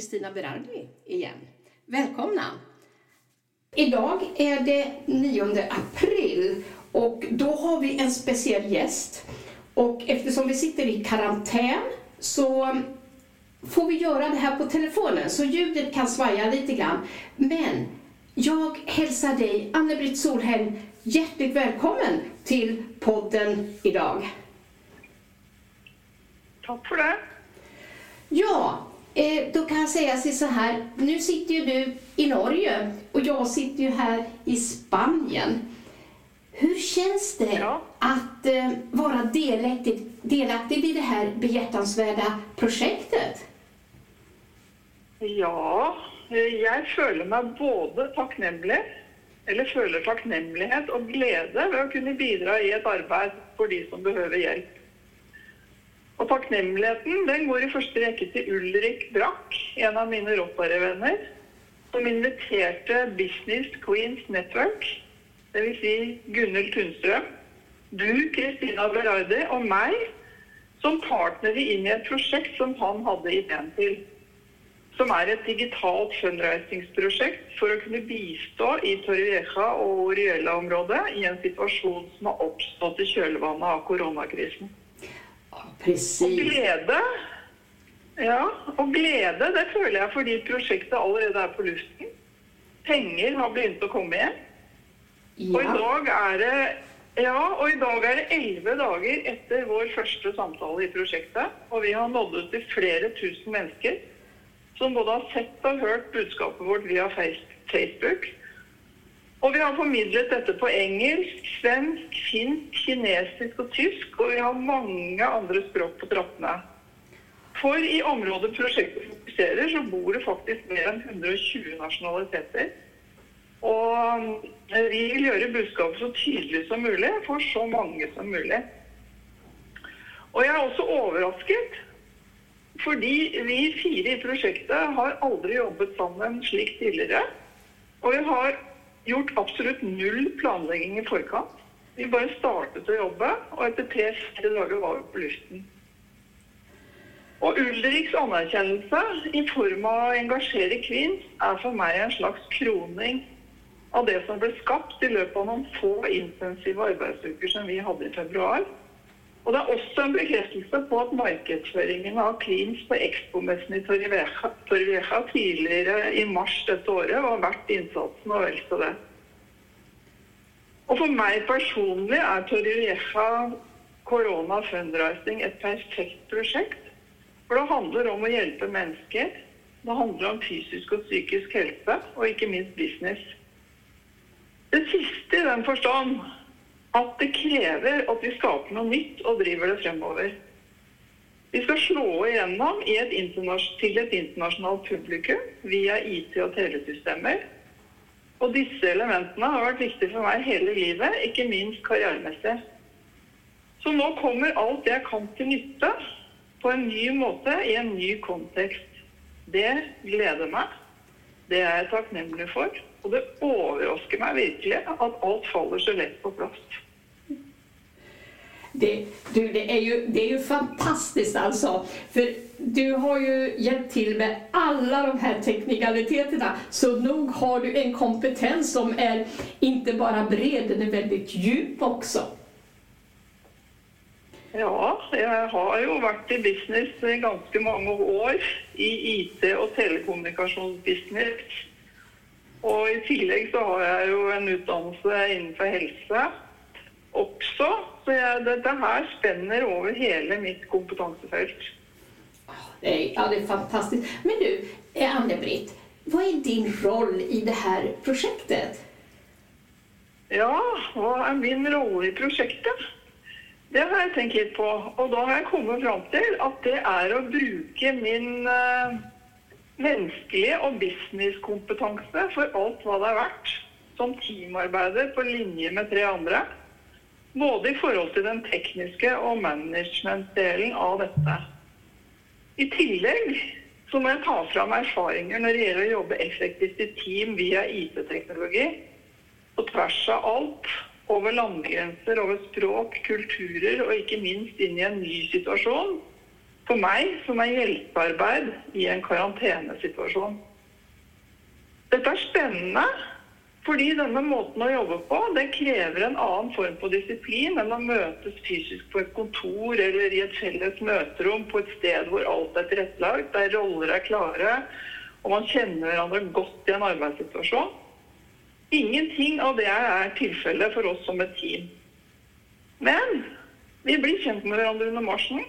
Kristina Berardi igen. Välkomna! Idag är det 9 april och då har vi en speciell gäst. Och eftersom vi sitter i karantän så får vi göra det här på telefonen så ljudet kan svaja lite grann. Men jag hälsar dig, Anne-Britt Solheim, hjärtligt välkommen till podden idag. Tack för det. Ja, eh, då kan jag säga så här. Nu sitter ju du i Norge och jag sitter ju här i Spanien. Hur känns det Ja. att eh, vara delaktig, delaktig i det här behjärtansvärda projektet? Ja, jeg føler meg både takknemlig, eller føler takknemlighet og glede ved å kunne bidra i et arbeid for de som behøver hjelp. Og takknemligheten den går i første rekke til Ulrik Brakk, en av mine Rotary-venner, som inviterte Business Queens Network, dvs. Si Gunhild Tunstrøm, du, Kristina Berardi og meg, som partnere inn i et prosjekt som han hadde ideen til som er et digitalt fundraisingsprosjekt for å kunne bistå i Torrevieja og Oriella-området i en situasjon som har oppstått i kjølvannet av koronakrisen. Ja, Og glede, ja, og glede det føler jeg fordi prosjektet allerede er på luften. Penger har begynt å komme igjen. Og i dag er det ja, og i dag er det elleve dager etter vår første samtale i prosjektet. Og vi har nådd ut til flere tusen mennesker som både har sett og hørt budskapet vårt via Facebook. Og vi har formidlet dette på engelsk, svensk, finsk, kinesisk og tysk. Og vi har mange andre språk på trappene. For i området prosjektet fokuserer, så bor det faktisk mer enn 120 nasjonaliteter. Og eh, vi vil gjøre budskapet så tydelig som mulig for så mange som mulig. Og jeg er også overrasket, fordi vi fire i prosjektet har aldri jobbet sammen slik tidligere. Og vi har gjort absolutt null planlegging i forkant. Vi bare startet å jobbe, og etter tre-fire dager var vi på luften. Og Ulriks anerkjennelse i form av å engasjere Kvinns er for meg en slags kroning av det som ble skapt i løpet av noen få intensive arbeidsuker som vi hadde i februar. Og det er også en bekreftelse på at markedsføringen av Cleans på Expo-messen i Torrevieja tidligere i mars dette året var verdt innsatsen og vel så det. Og for meg personlig er Torrevieja Corona Fundraising et perfekt prosjekt. For det handler om å hjelpe mennesker. Det handler om fysisk og psykisk helse, og ikke minst business. Det siste i den forstand at det krever at vi skaper noe nytt og driver det fremover. Vi skal slå igjennom et til et internasjonalt publikum via IT og telesystemer. Og disse elementene har vært viktige for meg hele livet, ikke minst karrieremessig. Så nå kommer alt jeg kan til nytte på en ny måte i en ny kontekst. Det gleder meg. Det er jeg takknemlig for. Og det overrasker meg virkelig at alt faller så lett på plass. Det, du, det, er jo, det er jo, fantastisk, altså. For du har jo hjulpet til med alle de her teknikaliteterna. Så nå har du en kompetens som er ikke bare bred, den er veldig djup också. Ja, jeg har jo vært i business i ganske mange år. I IT- og telekommunikasjonsbusiness. Og i tillegg så har jeg jo en utdannelse innenfor helse også. Så jeg, dette her spenner over hele mitt kompetansefelt. Det er, ja, det er fantastisk. Men du, Anne-Britt, hva er din roll i det her prosjektet? Ja, hva er min rolle i prosjektet? Det har jeg tenkt litt på. Og da har jeg kommet fram til at det er å bruke min uh, menneskelige og businesskompetanse for alt hva det er verdt. Som teamarbeider på linje med tre andre. Både i forhold til den tekniske og management-delen av dette. I tillegg så må jeg ta fram erfaringer når det gjelder å jobbe effektivt i team via IT-teknologi på tvers av alt, over landegrenser, over språk, kulturer og ikke minst inn i en ny situasjon. for meg som er hjelpearbeid i en karantenesituasjon. Dette er spennende, fordi denne måten å jobbe på det krever en annen form på disiplin enn å møtes fysisk på et kontor eller i et felles møterom på et sted hvor alt er tilrettelagt, der roller er klare og man kjenner hverandre godt i en arbeidssituasjon. Ingenting av det er tilfellet for oss som et team. Men vi blir kjent med hverandre under marsjen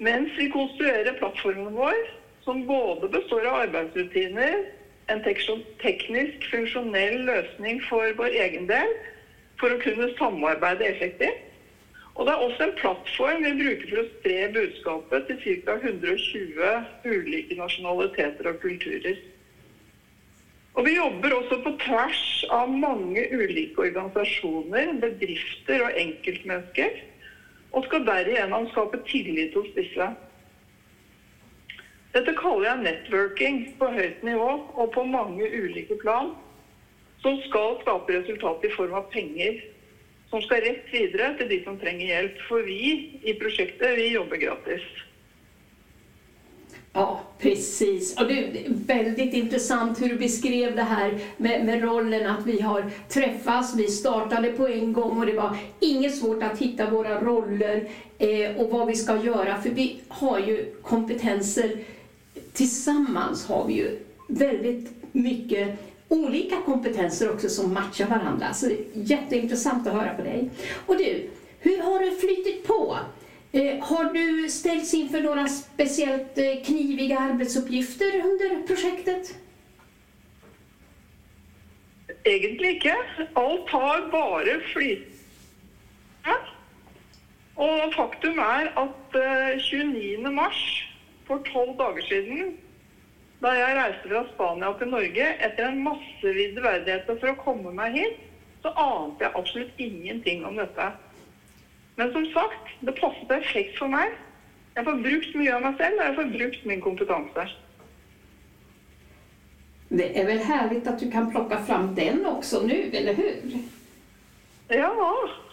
mens vi konstruerer plattformen vår, som både består av arbeidsrutiner, en teknisk, funksjonell løsning for vår egen del, for å kunne samarbeide effektivt. Og det er også en plattform vi bruker for å spre budskapet til ca. 120 ulike nasjonaliteter og kulturer. Og vi jobber også på tvers av mange ulike organisasjoner, bedrifter og enkeltmennesker. Og skal derigjennom skape tillit hos disse. Dette kaller jeg networking på høyt nivå og på mange ulike plan. Som skal skape resultat i form av penger som skal rett videre til de som trenger hjelp. For vi i prosjektet, vi jobber gratis. Ja, precis. Och det är väldigt intressant hur du beskrev det här med, med, rollen att vi har träffats, vi startade på en gång och det var inget svårt att hitta våra roller eh, och vad vi ska göra för vi har ju kompetenser tillsammans har vi ju väldigt mycket olika kompetenser också som matchar varandra. Så jätteintressant att höra på dig. Och du, hur har det flyttat på? Eh, har du ställts inför några speciellt eh, kniviga arbetsuppgifter under projektet? Egentlig ikke. Alt har bare flytet. Og faktum er at 29. Eh, mars, for tolv dager siden, da jeg reiste fra Spania til Norge etter en masse verdigheter for å komme meg hit, så ante jeg absolutt ingenting om dette. Men som sagt, det passer perfekt for meg. Jeg får brukt mye av meg selv, og jeg får brukt min kompetanse. Det er vel herlig at du kan plukke fram den også nå, eller hur? Ja,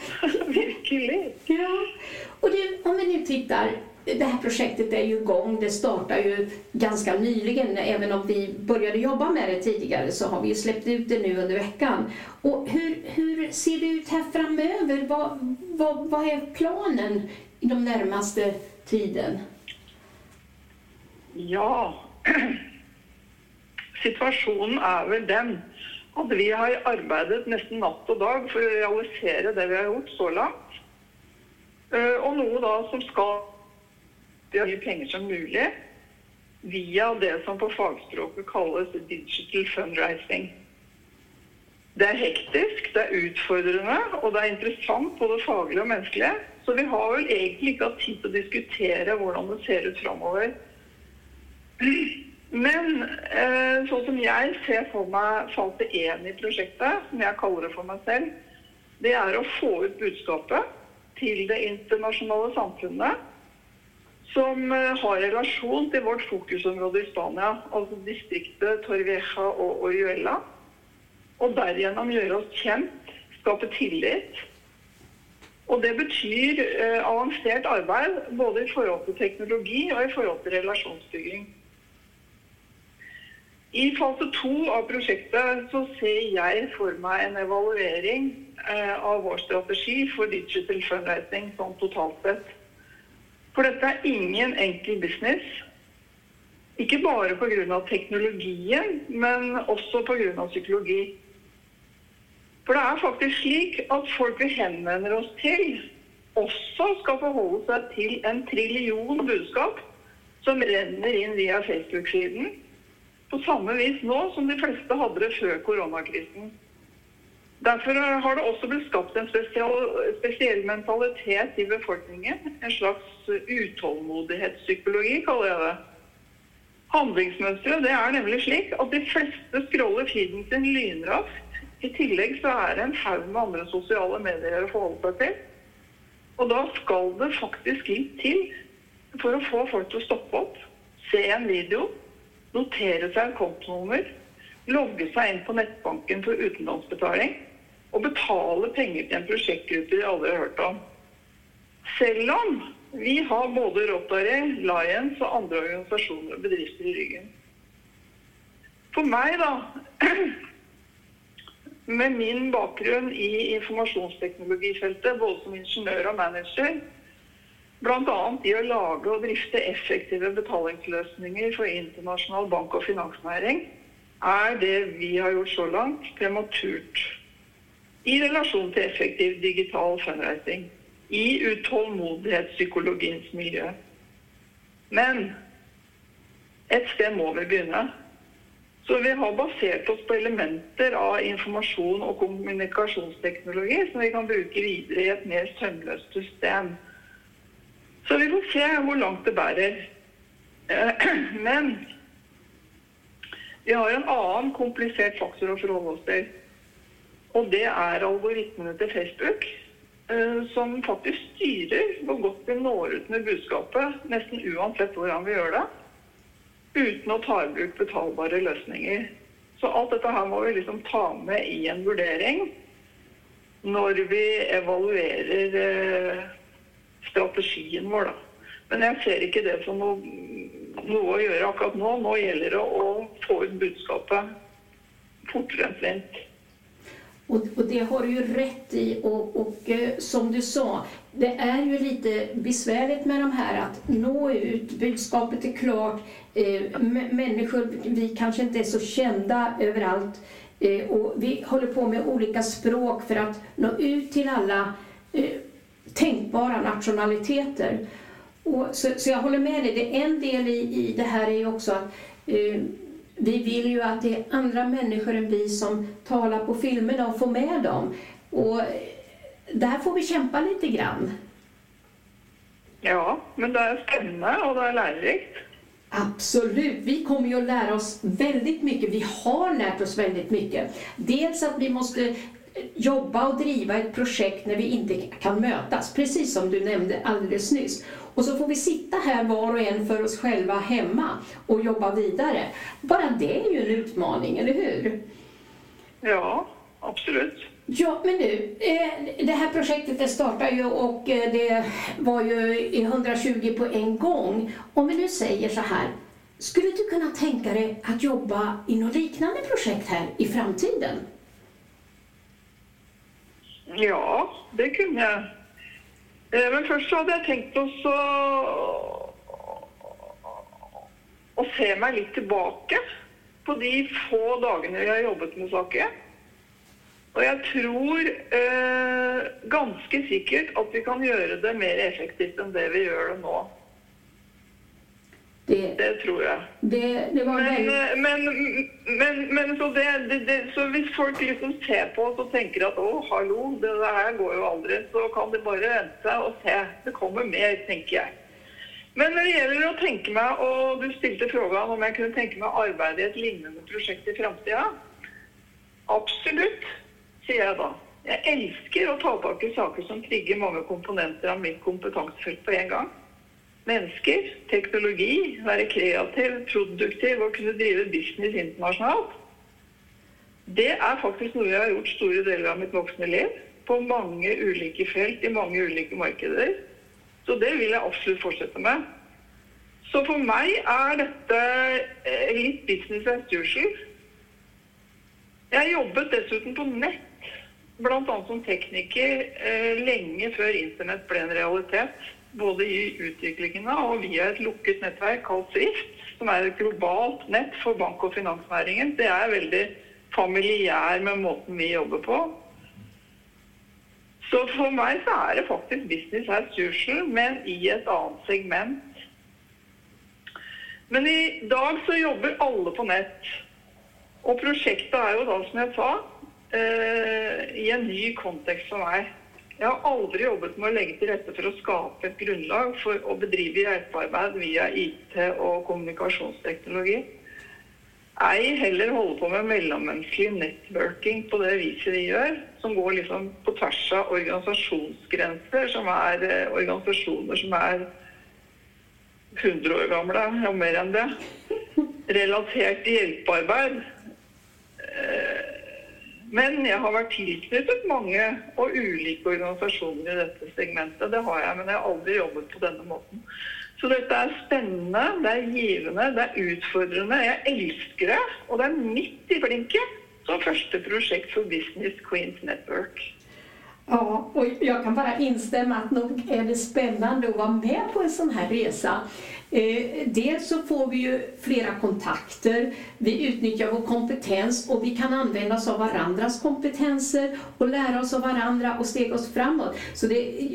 virkelig. Ja. Og det, om vi nå tittar det här projektet är ju igång, det startar ju ganska nyligen. Även om vi började jobba med det tidigare så har vi ju släppt ut det nu under veckan. Och hur, hur ser det ut här framöver? Vad, vad, vad är planen i de närmaste tiden? Ja, situasjonen er vel den at vi har arbeidet nesten natt og dag for å realisere det vi har gjort så langt. Eh, og noe da som skal så mye penger som mulig via det som på fagspråket kalles digital fundraising. Det er hektisk, det er utfordrende, og det er interessant både faglig og menneskelig. Så vi har vel egentlig ikke hatt tid til å diskutere hvordan det ser ut framover. Men eh, sånn som jeg ser for meg fase én i prosjektet, som jeg kaller det for meg selv, det er å få ut budskapet til det internasjonale samfunnet som eh, har relasjon til vårt fokusområde i Spania, altså distriktet Torveja og Oriuela. Og derigjennom gjøre oss kjent, skape tillit. Og det betyr eh, avansert arbeid både i forhold til teknologi og i forhold til relasjonsbygging. I fase to av prosjektet så ser jeg for meg en evaluering eh, av vår strategi for digital fundraising sånn totalt sett. For dette er ingen enkel business. Ikke bare pga. teknologien, men også pga. psykologi. For det er faktisk slik at folk vi henvender oss til, også skal forholde seg til en trillion budskap som renner inn via Facebook-siden. På samme vis nå som de fleste hadde det før koronakrisen. Derfor har det også blitt skapt en spesiell, spesiell mentalitet i befolkningen. En slags utålmodighetspsykologi, kaller jeg det. Handlingsmønsteret er nemlig slik at de fleste scroller feeden sin lynraskt. I tillegg så er det en haug med andre sosiale medier å forholde seg til. Og da skal det faktisk litt til for å få folk til å stoppe opp, se en video, notere seg et kontonummer, logge seg inn på nettbanken for utenlandsbetaling og betale penger til en prosjektgruppe de aldri har hørt om. Selv om Vi har både Rotary, Lions og andre organisasjoner og bedrifter i ryggen. For meg, da, med min bakgrunn i informasjonsteknologifeltet, både som ingeniør og manager, bl.a. i å lage og drifte effektive betalingsløsninger for internasjonal bank- og finansnæring, er det vi har gjort så langt, prematurt. I relasjon til effektiv digital fundraising i utålmodighetspsykologiens miljø. Men et sted må vi begynne. Så vi har basert oss på elementer av informasjon og kommunikasjonsteknologi som vi kan bruke videre i et mer sømløst system. Så vi får se hvor langt det bærer. Men vi har en annen komplisert faktor å forholde oss til. Og det er algoritmene til Facebook. Eh, som faktisk styrer hvor godt vi når ut med budskapet, nesten uansett hvordan vi gjør det, uten å ta i bruk betalbare løsninger. Så alt dette her må vi liksom ta med i en vurdering når vi evaluerer eh, strategien vår, da. Men jeg ser ikke det som noe, noe å gjøre akkurat nå. Nå gjelder det å få ut budskapet fortere enn flint. Och, det har du ju rätt i och, och eh, som du sa, det är ju lite besvärligt med de här att nå ut, budskapet är klart, eh, vi kanske inte är så kända överallt eh, och vi håller på med olika språk för att nå ut till alla eh, tänkbara nationaliteter. Och, så, så, jag håller med dig, det, en del i, i det här är ju också att uh, vi vill ju att det är andra människor än vi som talar på filmerna och får med dem. Och där får vi kämpa lite grann. Ja, men det är spännande och det är lärorikt. Absolut. Vi kommer ju att lära oss väldigt mycket. Vi har lärt oss väldigt mycket. Dels att vi måste jobba och driva ett projekt när vi inte kan mötas, precis som du nämnde alldeles nyss. Och så får vi sitta här var och en för oss själva hemma och jobba vidare. Bara det är ju en utmaning, eller hur? Ja, absolut. Ja, men nu, eh, det här projektet det startade ju och eh, det var ju 120 på en gång. Om vi nu säger så här, skulle du kunna tänka dig att jobba i något liknande projekt här i framtiden? Ja, det kunne jeg. Eh, men først så hadde jeg tenkt også å se meg litt tilbake på de få dagene vi har jobbet med saken. Og jeg tror eh, ganske sikkert at vi kan gjøre det mer effektivt enn det vi gjør det nå. Det, det, tror jeg. Det, det men, veldig... men, men, men, så, så, hvis folk liksom ser på oss og tenker at å, hallo, det her går jo aldri, så kan de bare vente og se. Det kommer mer, tenker jeg. Men når det gjelder å tenke meg, og du stilte spørsmål om jeg kunne tenke meg å arbeide i et lignende prosjekt i framtida. Absolutt, sier jeg da. Jeg elsker å ta tak i saker som trigger mange komponenter av mitt kompetansefelt på en gang mennesker, teknologi, være kreativ, produktiv og kunne drive business internasjonalt. Det er faktisk noe jeg har gjort store deler av mitt voksne liv. På mange ulike felt, i mange ulike markeder. Så det vil jeg absolutt fortsette med. Så for meg er dette eh, litt business as usual. Jeg jobbet dessuten på nett, bl.a. som tekniker, eh, lenge før internett ble en realitet både i utviklingen og via et lukket nettverk kalt Swift, som er et globalt nett for bank- og finansnæringen. Det er veldig familiær med måten vi jobber på. Så for meg så er det faktisk business as usual, men i et annet segment. Men i dag så jobber alle på nett. Og prosjektet er jo da, som jeg sa, eh, i en ny kontekst for meg. Jeg har aldri jobbet med å legge til rette for å skape et grunnlag for å bedrive hjelpearbeid via IT og kommunikasjonsteknologi. Ei heller holde på med mellommenneskelig networking på det viset de gjør, som går liksom på tvers av organisasjonsgrenser, som er eh, organisasjoner som er 100 år gamle, og mer enn det. Relatert til hjelpearbeid. Men jeg har vært tilknyttet mange og ulike organisasjoner i dette segmentet. Det har jeg, men jeg har aldri jobbet på denne måten. Så dette er spennende, det er givende, det er utfordrende. Jeg elsker det, og det er midt i blinken som første prosjekt for Business Queens Network. Ja, och jag kan bara instämma att nog är det spännande att vara med på en sån här resa. Eh, dels så får vi ju flera kontakter, vi utnyttjar vår kompetens och vi kan använda oss av varandras kompetenser och lära oss av varandra och stega oss framåt. Så det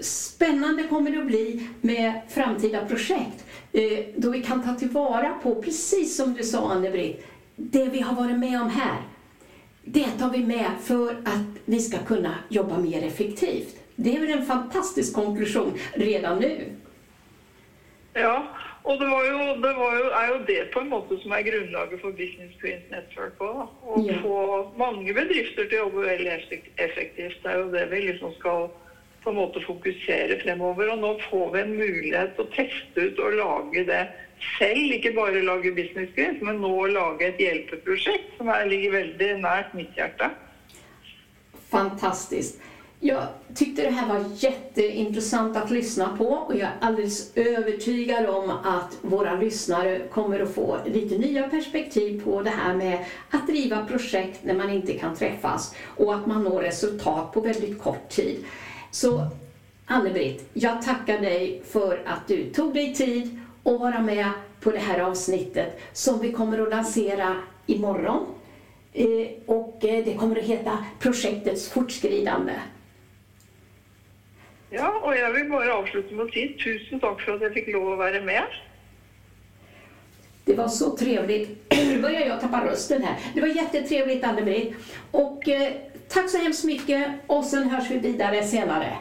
spännande kommer det att bli med framtida projekt eh, då vi kan ta tillvara på, precis som du sa Anne-Britt, det vi har varit med om här det tar vi med för att vi ska kunna jobba mer effektivt. Det är väl en fantastisk konklusion redan nu. Ja, og det, var jo, det var jo, er jo det på en måte som er grunnlaget for Business Queens Network òg. Å Ja. få mange bedrifter til å jobbe veldig effektivt. Det er jo det vi liksom skal på en måte fokusere fremover. Og nå får vi en mulighet til å teste ut og lage det selv. Ikke bare lage Business men nå lage et hjelpeprosjekt som er, ligger veldig nært mitt hjerte. Fantastisk. Jag tyckte det här var jätteintressant att lyssna på och jag är alldeles övertygad om att våra lyssnare kommer att få lite nya perspektiv på det här med att driva projekt när man inte kan träffas och att man når resultat på väldigt kort tid. Så Anne-Britt, jag tackar dig för att du tog dig tid att vara med på det här avsnittet som vi kommer att lansera imorgon. Eh, och eh, det kommer att heta Projektets fortskridande. Ja, og jeg vil bare avslutte med å si tusen takk for at jeg fikk lov å være med. Det var så trevligt. Nu börjar jag tappa rösten här. Det var jättetrevligt Anne-Britt. Och eh, tack så hemskt mycket och sen hörs vi vidare senare.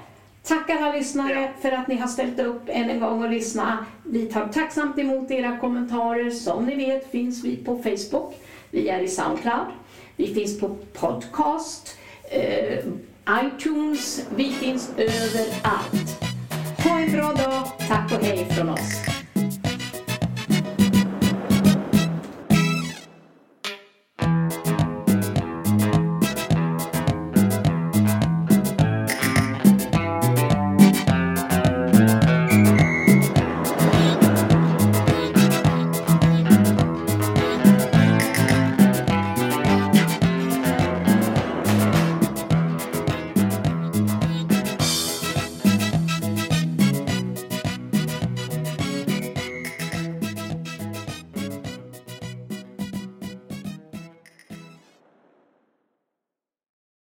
Tack alla lyssnare Ja. för att ni har ställt upp än en gång och lyssnat. Vi tar tacksamt emot era kommentarer. Som ni vet finns vi på Facebook. Vi är i Soundcloud. Vi finns på podcast, eh, iTunes. Vi finns överallt. Ha en bra dag. Tack och hej från oss.